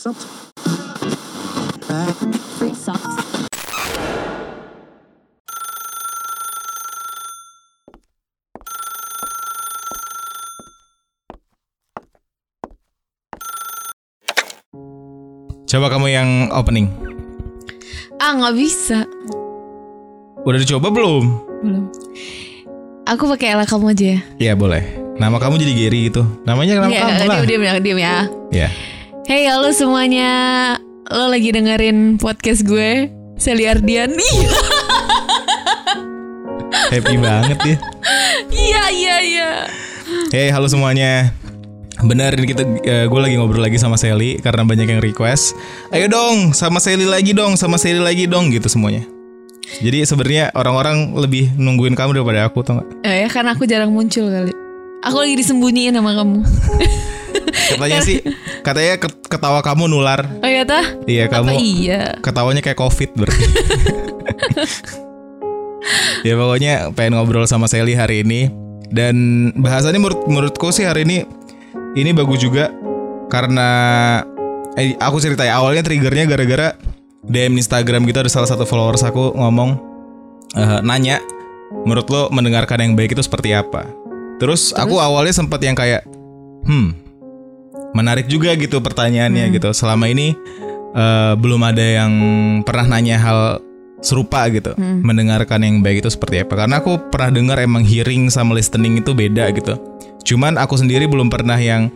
Free socks. Coba kamu yang opening. Ah nggak bisa. Udah dicoba belum? Belum. Aku pakai ala kamu aja ya. Iya boleh. Nama kamu jadi Gary gitu. Namanya nama Iya, kamu lah. diam, diam, ya. Ya. Hey halo semuanya. Lo lagi dengerin podcast gue. Sally Ardiani. Happy banget ya. Iya iya iya. Hey halo semuanya. Benar ini kita gue lagi ngobrol lagi sama Sally karena banyak yang request. Ayo dong sama Sally lagi dong, sama Sally lagi dong gitu semuanya. Jadi sebenarnya orang-orang lebih nungguin kamu daripada aku tau gak? Eh, ya karena aku jarang muncul kali. Aku lagi disembunyiin sama kamu. Katanya sih, katanya ket- ketawa kamu nular. Oh iya tah? Iya Apa kamu iya? ketawanya kayak covid berarti. ya pokoknya pengen ngobrol sama Sally hari ini dan bahasannya menurut menurutku sih hari ini ini bagus juga karena eh, aku cerita ya awalnya triggernya gara-gara DM Instagram gitu ada salah satu followers aku ngomong eh, nanya menurut lo mendengarkan yang baik itu seperti apa terus, aku awalnya sempat yang kayak hmm menarik juga gitu pertanyaannya gitu. Selama ini eh, belum ada yang pernah nanya hal serupa gitu mendengarkan yang baik itu seperti apa. Karena aku pernah dengar emang hearing sama listening itu beda gitu. Cuman aku sendiri belum pernah yang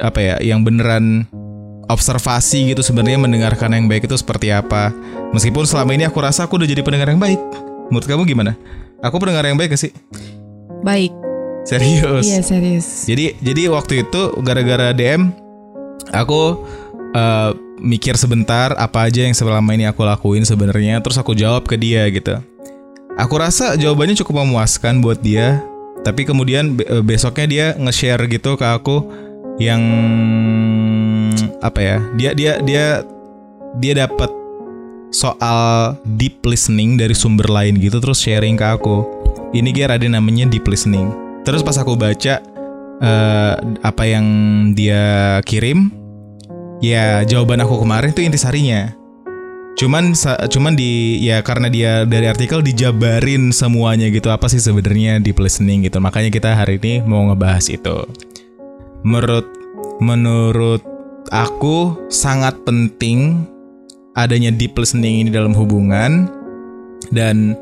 apa ya yang beneran observasi gitu sebenarnya mendengarkan yang baik itu seperti apa. Meskipun selama ini aku rasa aku udah jadi pendengar yang baik. Menurut kamu gimana? Aku pendengar yang baik gak sih? Baik. Serius Iya serius. jadi jadi waktu itu gara-gara DM aku eh, mikir sebentar apa aja yang selama ini aku lakuin sebenarnya terus aku jawab ke dia gitu. Aku rasa jawabannya cukup memuaskan buat dia. Tapi kemudian eh, besoknya dia nge-share gitu ke aku yang apa ya? Dia dia dia dia dapat soal deep listening dari sumber lain gitu terus sharing ke aku. Ini dia ada namanya deep listening. Terus pas aku baca eh, apa yang dia kirim, ya jawaban aku kemarin itu intisarinya. Cuman cuman di ya karena dia dari artikel dijabarin semuanya gitu apa sih sebenarnya deep listening gitu. Makanya kita hari ini mau ngebahas itu. Menurut menurut aku sangat penting adanya deep listening ini dalam hubungan dan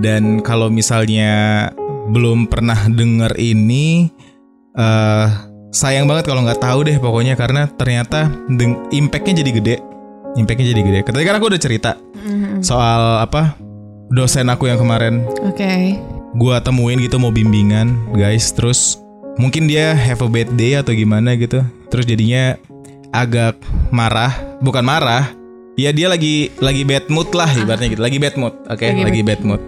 dan kalau misalnya belum pernah denger ini eh sayang banget kalau nggak tahu deh pokoknya karena ternyata impactnya jadi gede. Impactnya jadi gede. Tadi kan aku udah cerita soal apa dosen aku yang kemarin. Oke. gua temuin gitu mau bimbingan guys. Terus mungkin dia have a bad day atau gimana gitu. Terus jadinya agak marah. Bukan marah. Ya dia lagi lagi bad mood lah ibaratnya gitu. Lagi bad mood. Oke Lagi lagi, bad mood.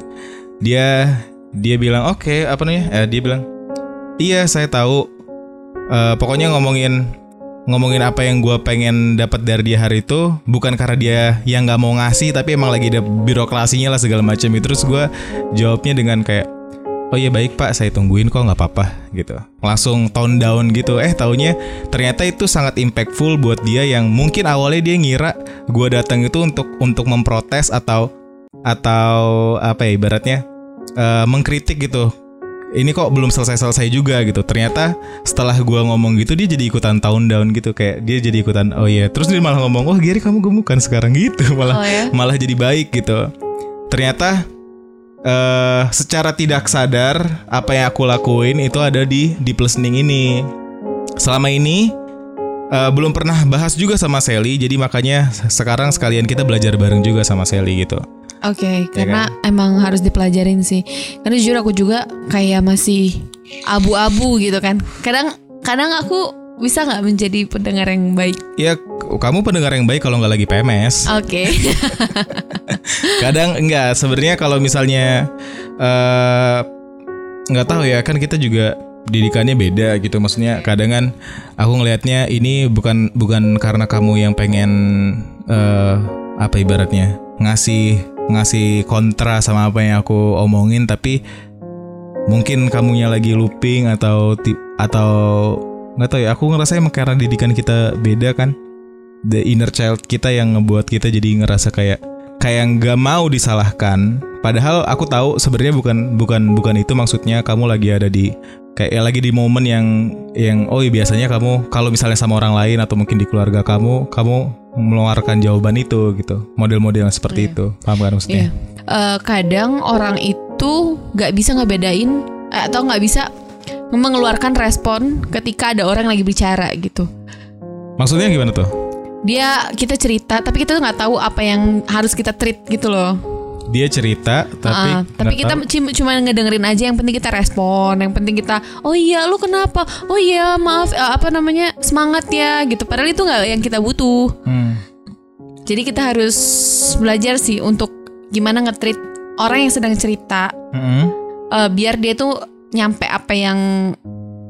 Dia dia bilang oke apa namanya? Eh, dia bilang iya saya tahu. Eh, pokoknya ngomongin ngomongin apa yang gua pengen dapat dari dia hari itu bukan karena dia yang nggak mau ngasih tapi emang lagi ada birokrasinya lah segala macam itu. Terus gua jawabnya dengan kayak oh iya baik pak saya tungguin kok nggak apa-apa gitu. Langsung tone down gitu. Eh taunya ternyata itu sangat impactful buat dia yang mungkin awalnya dia ngira gua datang itu untuk untuk memprotes atau atau apa ya ibaratnya eh, mengkritik gitu ini kok belum selesai-selesai juga gitu. Ternyata setelah gua ngomong gitu dia jadi ikutan tahun down gitu kayak dia jadi ikutan oh iya. Terus dia malah ngomong, "Oh, Gary kamu gemukan sekarang gitu." Malah Oh, ya? malah jadi baik gitu. Ternyata eh secara tidak sadar apa yang aku lakuin itu ada di deep listening ini. Selama ini eh, belum pernah bahas juga sama Sally, jadi makanya sekarang sekalian kita belajar bareng juga sama Sally gitu. Oke, Ya karena emang harus dipelajarin sih. Karena jujur aku juga kayak masih abu-abu gitu kan. Kadang kadang aku bisa nggak menjadi pendengar yang baik. Ya, kamu pendengar yang baik kalau nggak lagi PMS. Oke. Kadang enggak sebenarnya kalau misalnya eh nggak tahu ya kan kita juga didikannya beda gitu maksudnya kadang kan aku ngelihatnya ini bukan bukan karena kamu yang pengen eh apa ibaratnya ngasih ngasih kontra sama apa yang aku omongin tapi mungkin kamunya lagi looping atau ti- atau nggak tahu ya aku ngerasa emang karena didikan kita beda kan the inner child kita yang ngebuat kita jadi ngerasa kayak kayak nggak mau disalahkan. Padahal aku tahu sebenarnya bukan bukan bukan itu maksudnya kamu lagi ada di kayak ya lagi di momen yang yang oh iya biasanya kamu kalau misalnya sama orang lain atau mungkin di keluarga kamu kamu mengeluarkan jawaban itu gitu model-model yang seperti Iya. itu paham kan maksudnya Iya. Eh, kadang orang itu nggak bisa ngebedain eh, atau nggak bisa mengeluarkan respon ketika ada orang yang lagi bicara gitu. maksudnya gimana tuh Dia kita cerita tapi kita nggak tahu apa yang harus kita treat gitu loh. Dia cerita tapi Ah, tapi kita tahu. cuma ngedengerin aja yang penting kita respon, yang penting kita oh iya lu kenapa? Oh iya maaf eh, apa namanya semangat ya gitu. Padahal itu nggak yang kita butuh. Hmm. Jadi kita harus belajar sih untuk gimana nge-treat orang yang sedang cerita Mm-mm. eh, biar dia tuh nyampe apa yang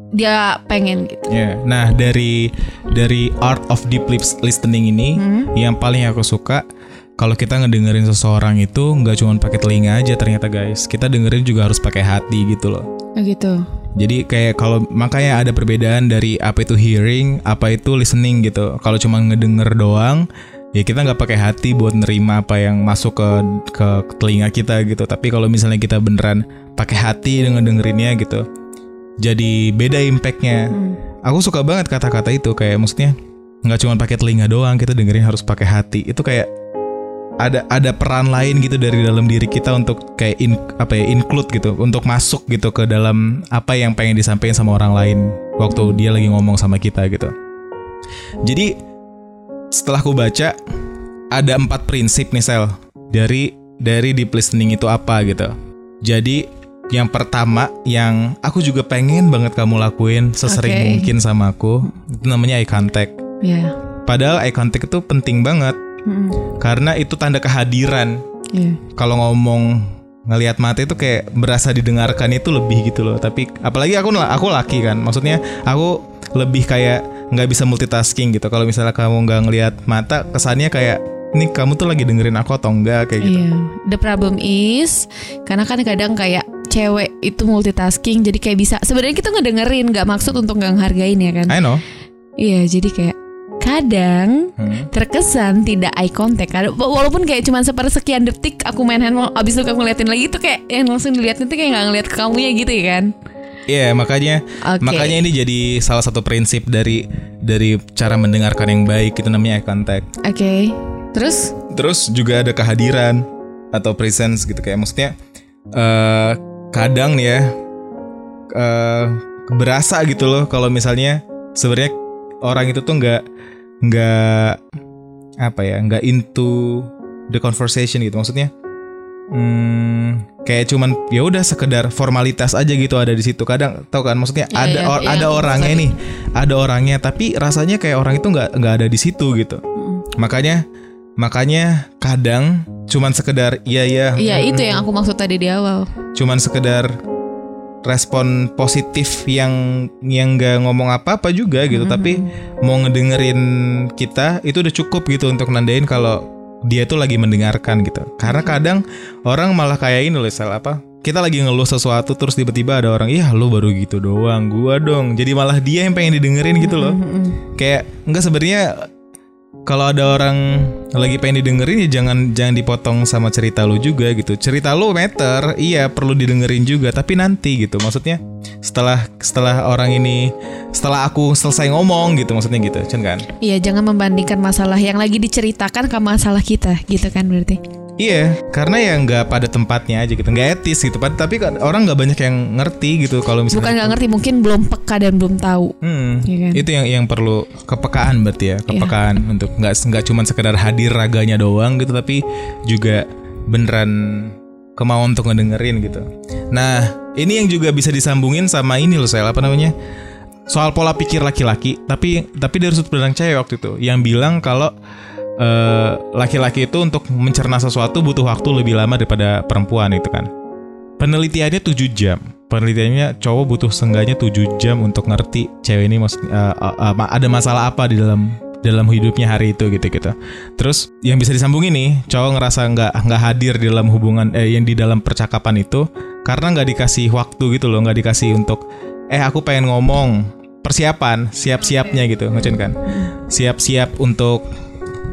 dia pengen gitu. Ya, nah dari dari art of deep lis- listening ini Hmm. yang paling aku suka kalau kita ngedengerin seseorang itu nggak cuma pakai telinga aja ternyata guys, kita dengerin juga harus pakai hati gitu loh. Oh gitu. Jadi kayak kalau makanya ada perbedaan dari apa itu hearing, apa itu listening gitu. Kalau cuma ngedenger doang, ya kita nggak pakai hati buat nerima apa yang masuk ke ke telinga kita gitu. Tapi kalau misalnya kita beneran pakai hati dengan dengerinnya gitu, jadi beda impactnya. Aku suka banget kata-kata itu kayak maksudnya nggak cuma pakai telinga doang, kita dengerin harus pakai hati. Itu kayak ada ada peran lain gitu dari dalam diri kita untuk kayak in, apa ya include gitu untuk masuk gitu ke dalam apa yang pengen disampaikan sama orang lain waktu dia lagi ngomong sama kita gitu. Jadi setelah aku baca ada empat prinsip nih sel dari dari deep listening itu apa gitu. Jadi yang pertama yang aku juga pengen banget kamu lakuin sesering Oke. mungkin sama aku itu namanya eye contact. Ya. Padahal eye contact itu penting banget Mm, karena itu tanda kehadiran. ya. Kalau ngomong ngelihat mata itu kayak berasa didengarkan itu lebih gitu loh. Tapi apalagi aku aku laki kan, maksudnya aku lebih kayak nggak bisa multitasking gitu. Kalau misalnya kamu nggak ngelihat mata, kesannya kayak ini kamu tuh lagi dengerin aku atau enggak kayak gitu. Iya. The problem is karena kan kadang kayak cewek itu multitasking jadi kayak bisa sebenarnya kita ngedengerin nggak maksud untuk nggak ngehargain ya kan I know. iya jadi kayak kadang Hmm. terkesan tidak eye contact walaupun kayak cuma sepersekian detik aku main handphone abis itu aku ngeliatin lagi itu kayak yang langsung diliatin tuh kayak nggak ngeliat ke kamunya gitu ya kan Iya makanya Oke. makanya ini jadi salah satu prinsip dari dari cara mendengarkan yang baik itu namanya eye contact. oke terus Terus juga ada kehadiran atau presence gitu kayak maksudnya eh kadang nih ya eh berasa gitu loh kalau misalnya sebenarnya orang itu tuh nggak nggak apa ya nggak into the conversation gitu maksudnya hmm, kayak cuman ya udah sekedar formalitas aja gitu ada di situ. Kadang tau kan maksudnya Iya, ada iya, or- iya, ada aku orangnya nih ada orangnya tapi rasanya kayak orang itu nggak nggak ada di situ gitu. Makanya makanya kadang cuman sekedar iya iya iya mm, itu yang aku maksud tadi di awal. cuman sekedar respon positif yang yang nggak ngomong apa-apa juga gitu. Tapi mau ngedengerin kita itu udah cukup gitu untuk nandain kalau dia tuh lagi mendengarkan gitu. Karena kadang orang malah kayak ini loh Sel, apa kita lagi ngeluh sesuatu terus tiba-tiba ada orang iya lu baru gitu doang gua dong. Jadi malah dia yang pengen didengerin gitu loh. Kayak enggak sebenarnya kalau ada orang lagi pengen didengerin ya jangan jangan dipotong sama cerita lu juga gitu. Cerita lu meter, iya perlu didengerin juga, tapi nanti gitu. Maksudnya setelah setelah orang ini setelah aku selesai ngomong gitu maksudnya gitu, Cen kan? iya jangan membandingkan masalah yang lagi diceritakan ke masalah kita gitu kan berarti Iya, karena ya nggak pada tempatnya aja gitu, nggak etis gitu. Tapi kan orang nggak banyak yang ngerti gitu kalau misalnya bukan nggak ngerti mungkin belum peka dan belum tahu Hmm, Iya kan? itu yang yang perlu kepekaan berarti ya, kepekaan untuk nggak nggak cuma sekedar hadir raganya doang gitu, tapi juga beneran kemauan untuk ngedengerin gitu. Nah, ini yang juga bisa disambungin sama ini loh, saya apa namanya? Soal pola pikir laki-laki, tapi tapi dari sudut pandang cewek waktu itu yang bilang kalau eh, laki-laki itu untuk mencerna sesuatu butuh waktu lebih lama daripada perempuan itu kan. Penelitiannya 7 jam. Penelitiannya cowok butuh seenggaknya 7 jam untuk ngerti cewek ini eh, eh, ma- ada masalah apa di dalam dalam hidupnya hari itu gitu gitu. Terus yang bisa disambungin nih, cowok ngerasa nggak nggak hadir di dalam hubungan eh yang di dalam percakapan itu karena nggak dikasih waktu gitu loh, nggak dikasih untuk eh aku pengen ngomong persiapan siap-siapnya gitu, ngecen kan? Siap-siap untuk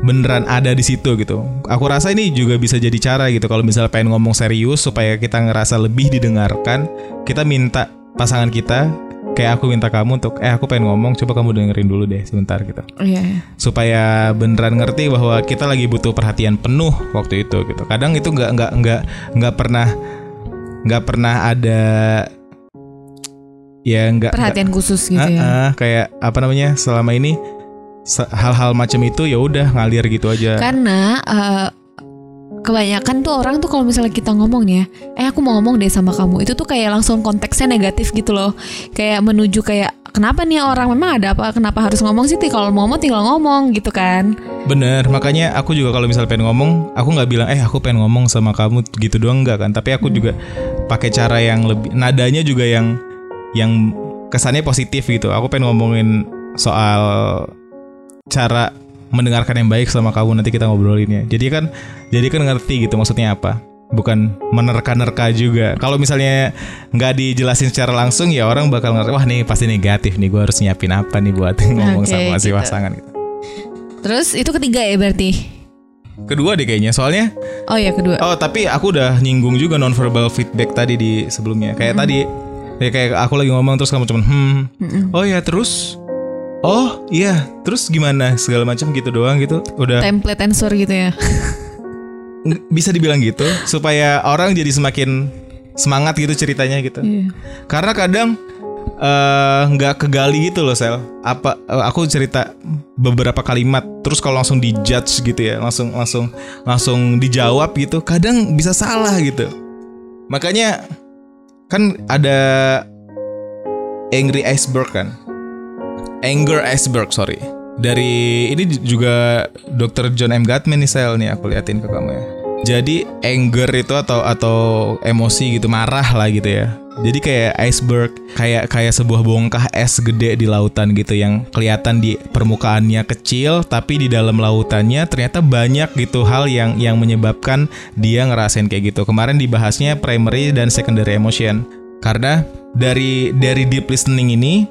beneran ada di situ gitu. Aku rasa ini juga bisa jadi cara gitu kalau misalnya pengen ngomong serius supaya kita ngerasa lebih didengarkan, kita minta pasangan kita kayak aku minta kamu untuk eh aku pengen ngomong coba kamu dengerin dulu deh sebentar gitu. Iya. Supaya beneran ngerti bahwa kita lagi butuh perhatian penuh waktu itu gitu. Kadang itu nggak nggak nggak nggak pernah nggak pernah ada ya nggak Perhatian khusus gitu Ah, ya. ah, kayak apa namanya selama ini hal-hal macam itu ya udah ngalir gitu aja. Karena eh, kebanyakan tuh orang tuh kalau misalnya kita ngomong nih ya, eh aku mau ngomong deh sama kamu, itu tuh kayak langsung konteksnya negatif gitu loh. Kayak menuju kayak kenapa nih orang memang ada apa? Kenapa harus ngomong sih? Kalau mau ngomong tinggal ngomong gitu kan? Bener, makanya aku juga kalau misalnya pengen ngomong, aku nggak bilang eh aku pengen ngomong sama kamu gitu doang nggak kan. Tapi aku juga pakai cara yang lebih nadanya juga yang yang kesannya positif gitu. Aku pengen ngomongin soal cara mendengarkan yang baik sama kamu nanti kita ngobrolinnya. Jadi kan jadi kan ngerti gitu maksudnya apa. Bukan menerka-nerka juga. Kalau misalnya nggak dijelasin secara langsung ya orang bakal ngerti wah nih pasti negatif nih gue harus nyiapin apa nih buat ngomong Oke, sama si gitu. pasangan gitu. Terus itu ketiga ya berarti? Kedua deh kayaknya soalnya Oh ya kedua. Oh tapi aku udah nyinggung juga nonverbal feedback tadi di sebelumnya Kayak tadi ya kayak aku lagi ngomong terus kamu cuman hmm Oh ya terus Oh iya. Terus gimana? Segala macam gitu doang gitu. Udah. Template answer gitu ya. bisa dibilang gitu. Supaya orang jadi semakin semangat gitu ceritanya gitu. Iya. Karena kadang eh, nggak kegali gitu loh sel. Apa eh, aku cerita beberapa kalimat terus kalau langsung dijudge gitu ya langsung langsung langsung dijawab gitu kadang bisa salah gitu. Makanya kan ada angry iceberg kan anger iceberg sorry dari ini juga Dr. John M. Gottman nih sel nih aku liatin ke kamu ya jadi anger itu atau atau emosi gitu marah lah gitu ya jadi kayak iceberg kayak kayak sebuah bongkah es gede di lautan gitu yang kelihatan di permukaannya kecil tapi di dalam lautannya ternyata banyak gitu hal yang yang menyebabkan dia ngerasain kayak gitu kemarin dibahasnya primary dan secondary emotion karena dari dari deep listening ini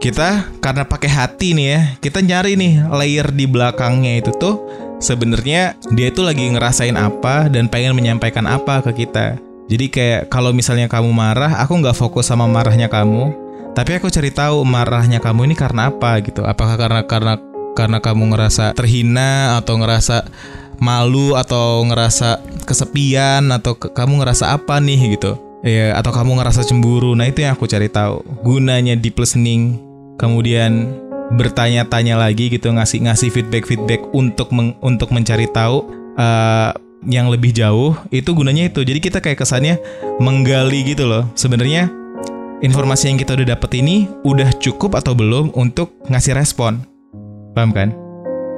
kita karena pakai hati nih ya kita nyari nih layer di belakangnya itu tuh sebenarnya dia itu lagi ngerasain apa dan pengen menyampaikan apa ke kita. Jadi kayak kalau misalnya kamu marah aku nggak fokus sama marahnya kamu tapi aku cari tahu marahnya kamu ini karena apa gitu. Apakah karena karena karena kamu ngerasa terhina atau ngerasa malu atau ngerasa kesepian atau ke- kamu ngerasa apa nih gitu. Ya atau kamu ngerasa cemburu. Nah itu yang aku cari tahu. Gunanya deep listening kemudian bertanya-tanya lagi gitu ngasih ngasih feedback feedback untuk meng- untuk mencari tahu eh, yang lebih jauh. Itu gunanya itu. Jadi kita kayak kesannya menggali gitu loh. Sebenarnya informasi yang kita udah dapet ini udah cukup atau belum untuk ngasih respon? Paham kan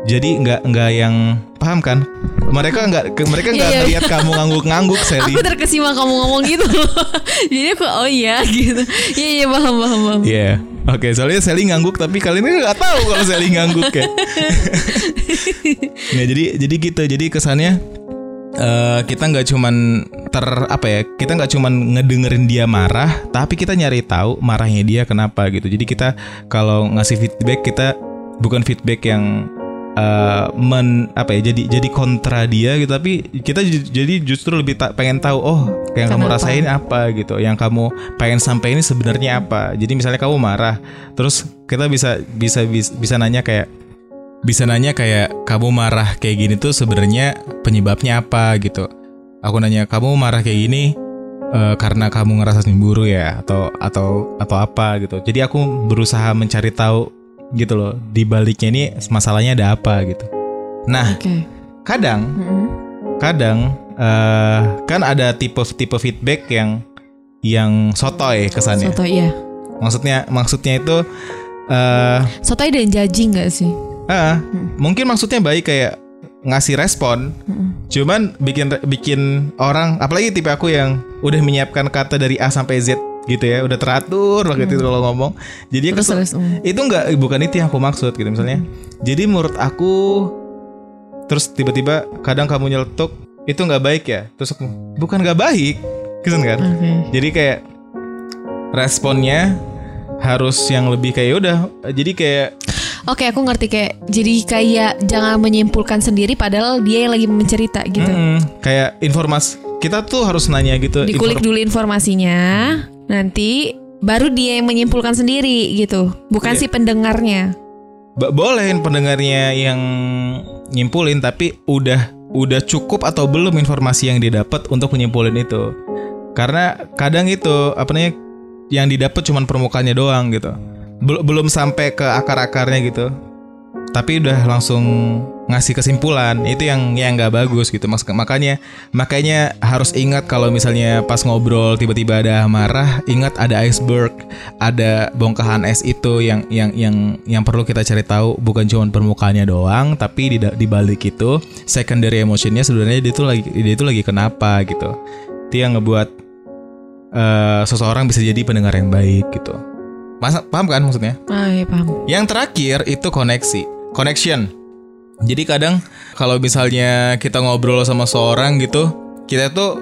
jadi nggak nggak yang paham kan mereka nggak mereka nggak Iya, iya. kamu ngangguk-ngangguk Sally Aku terkesima kamu ngomong gitu. Jadi aku oh iya gitu. Iya iya paham paham paham. Iya, oke. soalnya Sally ngangguk, tapi kalian nggak tahu kalau Sally ngangguk ya. Nah, jadi jadi gitu. Jadi kesannya eh kita nggak cuman ter apa ya? Kita nggak cuman ngedengerin dia marah, tapi kita nyari tahu marahnya dia kenapa gitu. Jadi kita kalau ngasih feedback kita bukan feedback yang eh, men apa ya? Jadi jadi kontra dia gitu, tapi kita jadi justru lebih ta- pengen tahu oh yang kamu Kenapa? rasain apa gitu? Yang kamu pengen sampai ini sebenarnya apa? Jadi misalnya kamu marah terus kita bisa bisa bisa, bisa nanya kayak bisa nanya kayak kamu marah kayak gini tuh sebenarnya penyebabnya apa? gitu. Aku nanya kamu marah kayak gini eh, karena kamu ngerasa cemburu ya? Atau atau atau apa? gitu. Jadi aku berusaha mencari tahu gitu loh di baliknya ini masalahnya ada apa gitu nah Oke. kadang Mm-mm. kadang eh, kan ada tipe-tipe feedback yang yang sotoy kesannya. Soto iya. Maksudnya maksudnya itu eh Soto dan judging gak sih? ah, mungkin maksudnya baik kayak ngasih respon, Mm-mm. cuman bikin bikin orang apalagi tipe aku yang udah menyiapkan kata dari A sampai Z gitu ya, udah teratur banget itu kalau ngomong. Jadi Terus kesel- terus. mm. itu nggak bukan itu yang aku maksud gitu misalnya. Jadi menurut aku terus tiba-tiba kadang kamu nyeletuk itu nggak baik ya. Terus aku bukan nggak baik, gitu kan? Oke. Jadi kayak responnya harus yang lebih kayak "Ya udah. Jadi kayak Oke, aku ngerti kayak jadi kayak jangan menyimpulkan sendiri padahal dia yang lagi mencerita gitu. Mm-mm. kayak informasi kita tuh harus nanya gitu Dikulik inform- dulu informasinya, nanti baru dia yang menyimpulkan sendiri gitu. Bukan Iya. si pendengarnya. Ba- boleh pendengarnya yang nyimpulin tapi udah udah cukup atau belum informasi yang didapat untuk menyimpulin itu karena kadang itu apa namanya yang didapat cuman permukaannya doang gitu Bel- belum sampai ke akar-akarnya gitu tapi udah langsung ngasih kesimpulan. Itu yang yang nggak bagus gitu. Mas makanya makanya harus ingat kalau misalnya pas ngobrol tiba-tiba ada marah ingat ada iceberg ada bongkahan es itu yang yang yang yang perlu kita cari tahu. Bukan cuma permukaannya doang tapi di di balik itu secondary emotionnya sebenarnya dia itu lagi dia itu lagi kenapa gitu. Itu yang ngebuat eh, seseorang bisa jadi pendengar yang baik gitu. Masa, paham kan maksudnya? Ah, iya, paham. yang terakhir itu koneksi, connection. Jadi kadang kalau misalnya kita ngobrol sama seorang gitu, kita tuh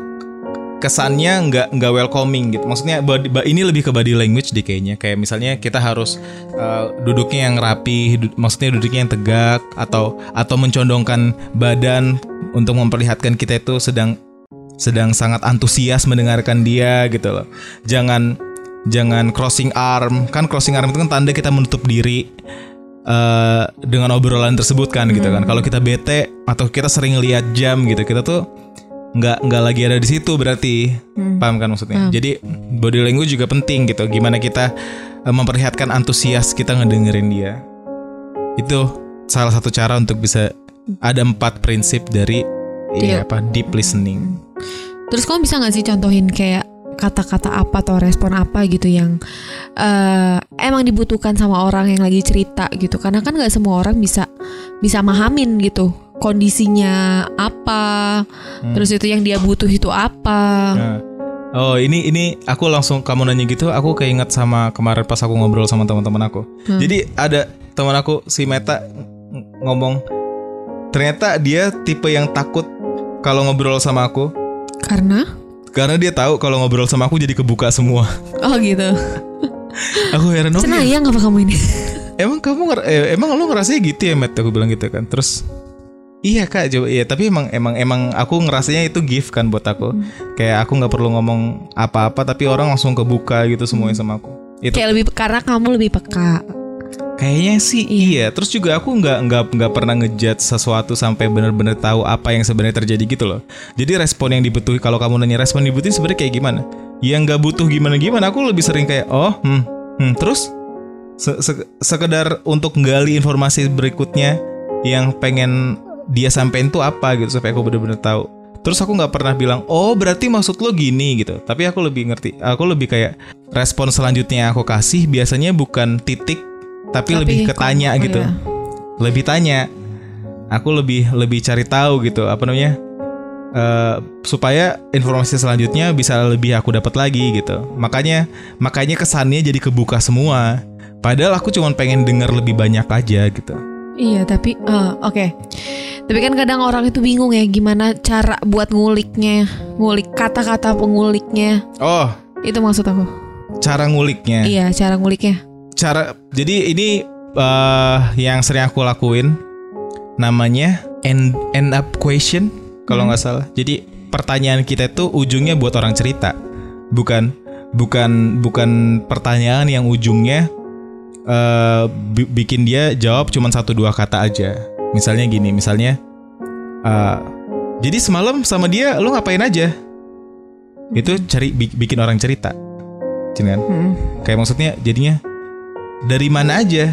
kesannya nggak nggak welcoming gitu. Maksudnya body- ini lebih ke body language deh kayaknya. Kayak misalnya kita harus uh, duduknya yang rapi, du- maksudnya duduknya yang tegak atau atau mencondongkan badan untuk memperlihatkan kita itu sedang sedang sangat antusias mendengarkan dia gitu loh. Jangan jangan crossing arm. Kan crossing arm itu kan tanda kita menutup diri eh dengan obrolan tersebut kan gitu kan. Kalau kita bete atau kita sering lihat jam gitu, kita tuh nggak nggak lagi ada di situ berarti. Paham kan maksudnya? Jadi body language juga penting gitu. Gimana kita eh, memperlihatkan antusias kita ngedengerin dia. Itu salah satu cara untuk bisa ada empat prinsip dari iya, Iya. apa deep listening. Terus kamu bisa nggak sih contohin kayak kata-kata apa atau respon apa gitu yang eh, emang dibutuhkan sama orang yang lagi cerita gitu? Karena kan nggak semua orang bisa bisa mahamin gitu kondisinya apa, terus itu yang dia butuh itu apa. Nah, Oh ini ini aku langsung kamu nanya gitu aku keinget sama kemarin pas aku ngobrol sama teman-teman aku. Jadi ada teman aku si Meta ng- ngomong ternyata dia tipe yang takut kalau ngobrol sama aku Karena karena dia tahu kalau ngobrol sama aku jadi kebuka semua. oh gitu. Aku heran oh, iya. Cenayang apa kamu ini? Emang kamu nger- eh, emang lu ngerasanya gitu ya Matt aku bilang gitu kan. Terus Iya kak, coba iya. Tapi emang emang emang aku ngerasanya itu gift kan buat aku. Kayak aku nggak perlu ngomong apa-apa, tapi orang langsung kebuka gitu semuanya sama aku. Itu Kayak lebih karena kamu lebih peka. Kayaknya sih iya. Terus juga aku nggak nggak nggak pernah ngejudge sesuatu sampai benar-benar tahu apa yang sebenarnya terjadi gitu loh. Jadi respon yang dibutuhi kalau kamu nanya respon dibutuhin sebenarnya kayak gimana? Yang nggak butuh gimana gimana. Aku lebih sering kayak oh hmm, hmm terus se- se- sekedar untuk gali informasi berikutnya yang pengen dia sampein tuh apa gitu supaya aku bener-bener tahu. Terus aku nggak pernah bilang, oh berarti maksud lo gini gitu. Tapi aku lebih ngerti, aku lebih kayak respon selanjutnya yang aku kasih biasanya bukan titik, tapi, lebih ke kok- tanya oh gitu. iya. Lebih tanya. Aku lebih lebih cari tahu gitu apa namanya eh, supaya informasi selanjutnya bisa lebih aku dapat lagi gitu. Makanya makanya kesannya jadi kebuka semua. Padahal aku cuma pengen dengar lebih banyak aja gitu. Iya tapi eh, oke. Tapi kan kadang orang itu bingung ya gimana cara buat nguliknya, ngulik kata-kata penguliknya. Oh, Itu maksud aku. cara nguliknya. Iya, cara nguliknya. Cara jadi ini eh, yang sering aku lakuin namanya end end up question kalau nggak salah. Jadi pertanyaan kita itu ujungnya buat orang cerita. Bukan bukan bukan pertanyaan yang ujungnya bi- bikin dia jawab cuma satu dua kata aja. Misalnya gini, misalnya eh, jadi semalam sama dia lo ngapain aja? Itu cari bi- bikin orang cerita. Kan? Hmm. Kayak maksudnya jadinya dari mana aja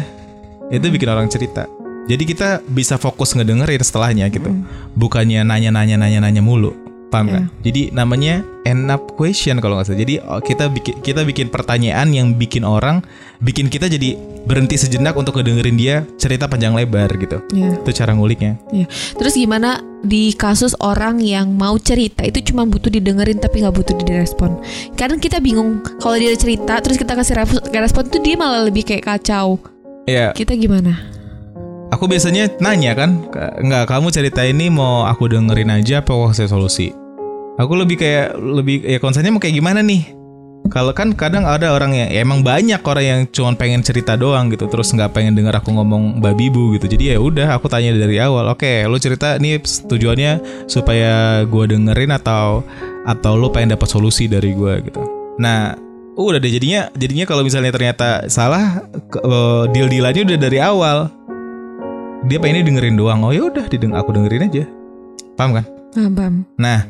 itu bikin orang cerita. Jadi kita bisa fokus ngedengerin setelahnya gitu. Bukannya nanya-nanya nanya-nanya mulu. Paham kan? Jadi namanya end up question kalau nggak salah. Jadi oh, kita bikin kita bikin pertanyaan yang bikin orang bikin kita jadi berhenti sejenak untuk ngedengerin dia cerita panjang lebar gitu. Iya. Itu cara nguliknya. Iya. Terus gimana di kasus orang yang mau cerita itu cuma butuh didengerin tapi nggak butuh direspon. Kadang kita bingung kalau dia cerita terus kita kasih respon, respon itu dia malah lebih kayak kacau. Iya, Kita gimana? Aku biasanya nanya kan, "Ka- nggak kamu cerita ini mau aku dengerin aja apa mau kasih solusi? Aku lebih kayak lebih ya konsennya mau kayak gimana nih? Kalau kan kadang ada orang yang ya emang banyak orang yang cuma pengen cerita doang gitu, terus nggak pengen dengar aku ngomong babi bu gitu. Jadi ya udah aku tanya dari awal. Oke, lu cerita nih tujuannya supaya gua dengerin atau atau lu pengen dapat solusi dari gua gitu. Nah, udah deh jadinya jadinya kalau misalnya ternyata salah eh, deal-dealannya udah dari awal. Dia pengennya dengerin doang. Oh ya udah, dideng aku dengerin aja. Paham kan? Paham, paham. Nah,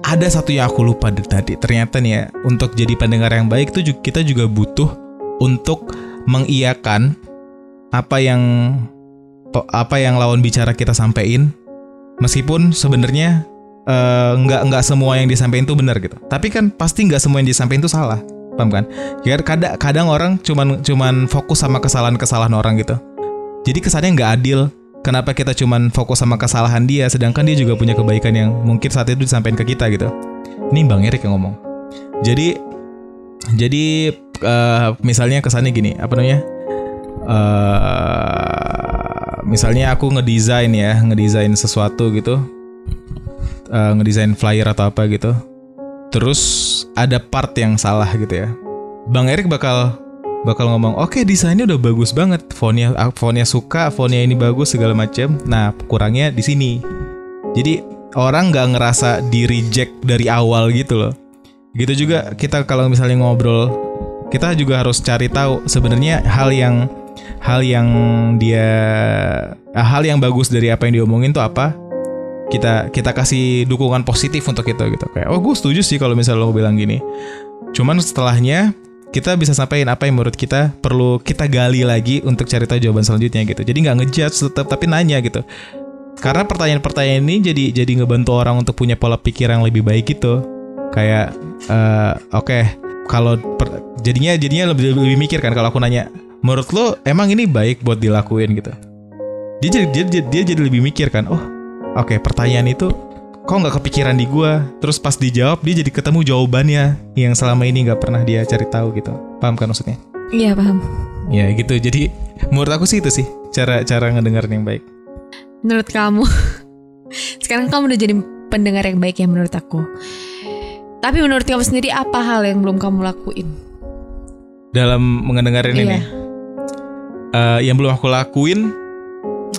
ada satu yang aku lupa dari tadi. Ternyata nih ya, untuk jadi pendengar yang baik tuh kita juga butuh untuk mengiyakan apa yang apa yang lawan bicara kita sampein, meskipun sebenarnya eh, nggak nggak semua yang disampaikan tuh benar gitu. Tapi kan pasti nggak semua yang disampaikan tuh salah, paham kan? Ya kadang kadang orang cuman cuman fokus sama kesalahan-kesalahan orang gitu. Jadi kesannya nggak adil. Kenapa kita cuman fokus sama kesalahan dia, sedangkan dia juga punya kebaikan yang mungkin saat itu disampaikan ke kita gitu. Ini Bang Erik yang ngomong. Jadi, jadi eh, misalnya kesannya gini, apa namanya? eh misalnya aku ngedesain ya, ngedesain sesuatu gitu, Eh, ngedesain flyer atau apa gitu. Terus ada part yang salah gitu ya. Bang Erik bakal bakal ngomong oke desainnya udah bagus banget. Fontnya fontnya suka fontnya ini bagus segala macam nah kurangnya di sini. Jadi orang nggak ngerasa di reject dari awal gitu loh. Gitu juga kita kalau misalnya ngobrol kita juga harus cari tahu sebenarnya hal yang hal yang dia ah, hal yang bagus dari apa yang diomongin tuh apa. Kita kita kasih dukungan positif untuk itu gitu. Kayak oh gue setuju sih kalau misalnya lo bilang gini. Cuman setelahnya kita bisa sampaikan apa yang menurut kita perlu kita gali lagi untuk cari tahu jawaban selanjutnya gitu. Jadi nggak ngejudge tetap tapi nanya gitu. Karena pertanyaan-pertanyaan ini jadi jadi ngebantu orang untuk punya pola pikir yang lebih baik gitu. Kayak eh, oke kalau per- jadinya jadinya lebih lebih mikir kan kalau aku nanya menurut lo emang ini baik buat dilakuin gitu. Dia jadi dia, dia, dia jadi lebih mikir kan. Oh oke pertanyaan itu kok nggak kepikiran di gua terus pas dijawab dia jadi ketemu jawabannya yang selama ini nggak pernah dia cari tahu gitu paham kan maksudnya Iya, paham. ya gitu jadi menurut aku sih itu sih cara cara ngedengerin yang baik Menurut kamu, sekarang kamu udah jadi pendengar yang baik ya menurut aku. Tapi menurut kamu sendiri apa hal yang belum kamu lakuin? dalam mengedengarin ini Iya. Eh, yang belum aku lakuin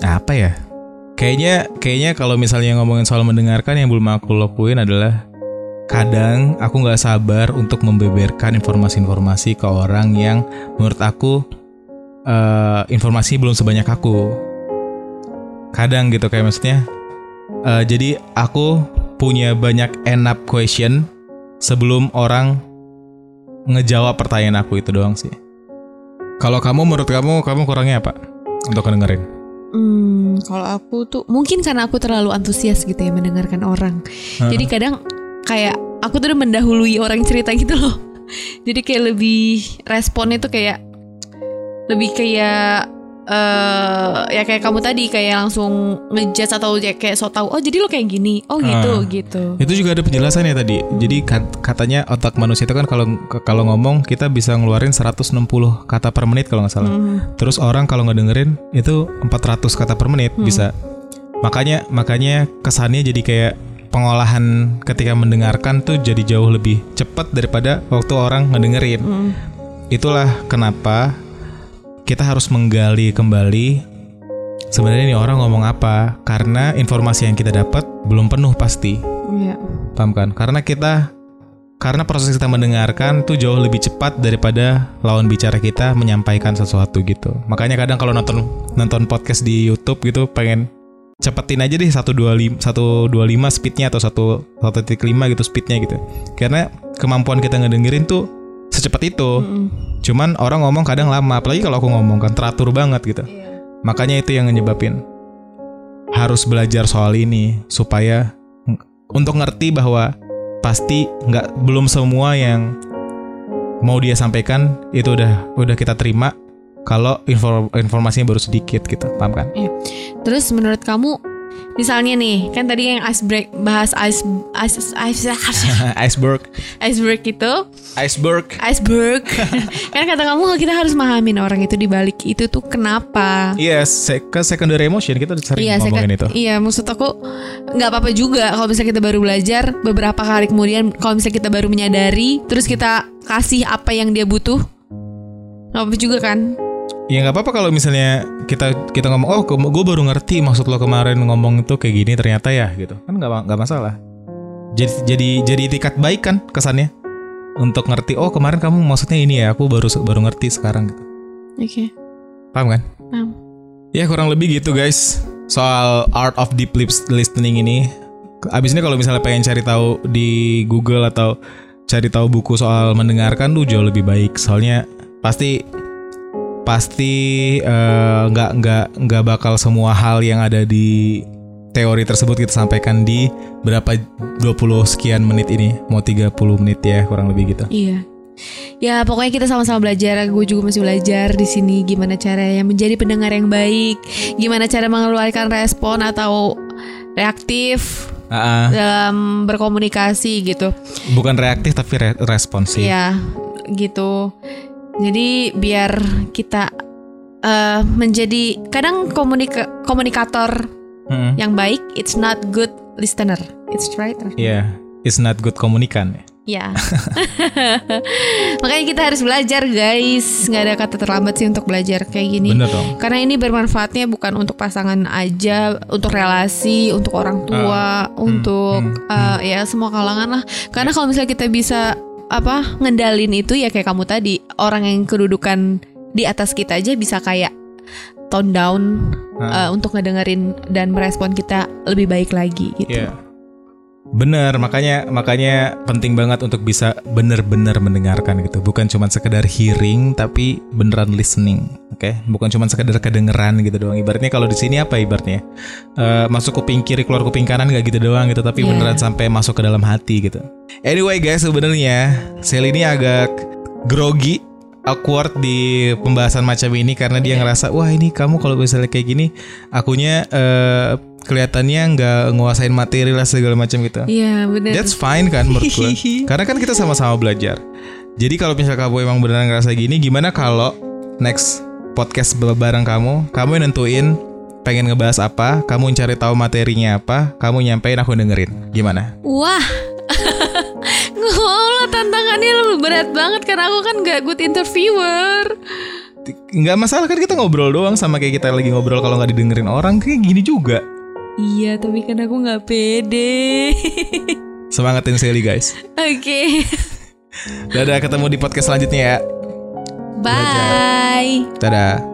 apa ya kayaknya kayaknya kalau misalnya ngomongin soal mendengarkan yang belum aku lakuin adalah kadang aku nggak sabar untuk membeberkan informasi-informasi ke orang yang menurut aku eh informasi belum sebanyak aku. Kadang gitu kayak maksudnya eh, jadi aku punya banyak end up question sebelum orang ngejawab pertanyaan aku itu doang sih. Kalau kamu menurut kamu kamu kurangnya apa untuk ngedengerin Hmm, kalau aku tuh mungkin karena aku terlalu antusias gitu ya mendengarkan orang. Jadi kadang kayak aku tuh udah mendahului orang cerita gitu loh. Jadi kayak lebih responnya tuh kayak lebih kayak eh ya kayak kamu tadi kayak langsung ngejudge atau ya kayak so tau oh jadi lo kayak gini oh gitu Ah. gitu Itu juga ada penjelasannya tadi. Jadi kat- katanya otak manusia itu kan kalau kalau ngomong kita bisa ngeluarin 160 kata per menit kalau nggak salah. Hmm. Terus orang kalau ngedengerin itu 400 kata per menit bisa. Makanya makanya kesannya jadi kayak pengolahan ketika mendengarkan tuh jadi jauh lebih cepat daripada waktu orang ngedengerin. Hmm. Itulah kenapa kita harus menggali kembali sebenarnya ini orang ngomong apa karena informasi yang kita dapat belum penuh pasti. Iya. Paham kan? Karena kita karena proses kita mendengarkan tuh jauh lebih cepat daripada lawan bicara kita menyampaikan sesuatu gitu. Makanya kadang kalau nonton nonton podcast di YouTube gitu pengen cepetin aja deh 125 125 speednya atau 1 1.5 gitu speednya gitu. Karena kemampuan kita ngedengerin tuh secepat itu. Mm. Cuman orang ngomong kadang lama, apalagi kalau aku ngomong kan teratur banget gitu. Makanya itu yang nyebabin harus belajar soal ini supaya untuk ngerti bahwa pasti nggak belum semua yang mau dia sampaikan itu udah udah kita terima kalau info, informasinya baru sedikit gitu, paham kan? Terus menurut kamu misalnya nih kan tadi yang ice break bahas ice ice ice, Iceberg. iceberg itu Iceberg. iceberg kan kata kamu kita harus mahamin orang itu di balik itu tuh kenapa Iya, se- ke secondary emotion kita sering Iya, saya ngomongin itu. iya maksud aku nggak apa-apa juga kalau misalnya kita baru belajar beberapa kali kemudian kalau misalnya kita baru menyadari terus kita kasih apa yang dia butuh nggak apa-apa juga kan Ya nggak apa-apa kalau misalnya kita kita ngomong, oh gue baru ngerti maksud lo kemarin ngomong itu kayak gini ternyata ya gitu, kan nggak nggak masalah. Jadi jadi jadi itikat baik kan kesannya untuk ngerti. Oh kemarin kamu maksudnya ini ya, aku baru baru ngerti sekarang gitu. oke Paham kan? Paham. Ya kurang lebih gitu guys soal art of deep lis- listening ini. Abis ini kalau misalnya pengen cari tahu di Google atau cari tahu buku soal mendengarkan tuh jauh lebih baik. Soalnya pasti pasti eh, nggak nggak nggak bakal semua hal yang ada di teori tersebut kita sampaikan di berapa 20 sekian menit ini. Mau 30 menit ya kurang lebih gitu. iya ya pokoknya kita sama-sama belajar gue juga masih belajar di sini gimana cara yang menjadi pendengar yang baik gimana cara mengeluarkan respon atau reaktif ah. dalam berkomunikasi gitu bukan reaktif tapi re- responsif. Iya, gitu. Jadi biar kita eh, menjadi kadang komunika komunikator Mm-mm. yang baik, it's not good listener. It's right. Iya, it's not good komunikan. Ya. Makanya kita harus belajar, guys. nggak ada kata terlambat sih untuk belajar kayak gini. Bener dong. Karena ini bermanfaatnya bukan untuk pasangan aja, untuk relasi, untuk orang tua, untuk hmm, eh, ya semua kalangan lah. Karena kalau misalnya kita bisa apa ngendalin itu ya kayak kamu tadi, orang yang kedudukan di atas kita aja bisa kayak tone down eh, untuk ngedengerin dan merespon kita lebih baik lagi gitu. Iya. Bener, makanya makanya penting banget untuk bisa bener-bener mendengarkan gitu. Bukan cuma sekedar hearing, tapi beneran listening. Oke, bukan cuma sekedar kedengeran gitu doang. Ibaratnya kalau di sini apa ibaratnya? Eh, masuk kuping kiri keluar kuping kanan gak gitu doang gitu, tapi Iya. beneran sampai masuk ke dalam hati gitu. Anyway guys, sebenarnya Sel ini agak grogi awkward di pembahasan macam ini karena dia ngerasa wah ini kamu kalau misalnya kayak gini akunya eh, kelihatannya nggak nguasain materi lah segala macam gitu. Iya benar. That's fine kan menurut gue. Karena kan kita sama-sama belajar. Jadi kalau misalnya kamu emang beneran ngerasa gini, gimana kalau next podcast bareng kamu, kamu yang nentuin pengen ngebahas apa, kamu cari tahu materinya apa, kamu nyampein aku dengerin. Gimana? Wah. Ngolah tantangannya lebih berat banget karena aku kan gak good interviewer. Nggak masalah kan kita ngobrol doang sama kayak kita lagi ngobrol kalau nggak didengerin orang kayak gini juga. Iya, tapi kan aku nggak pede. Semangatin Sally guys. Oke. Dadah ketemu di podcast selanjutnya ya. Bye. Dadah.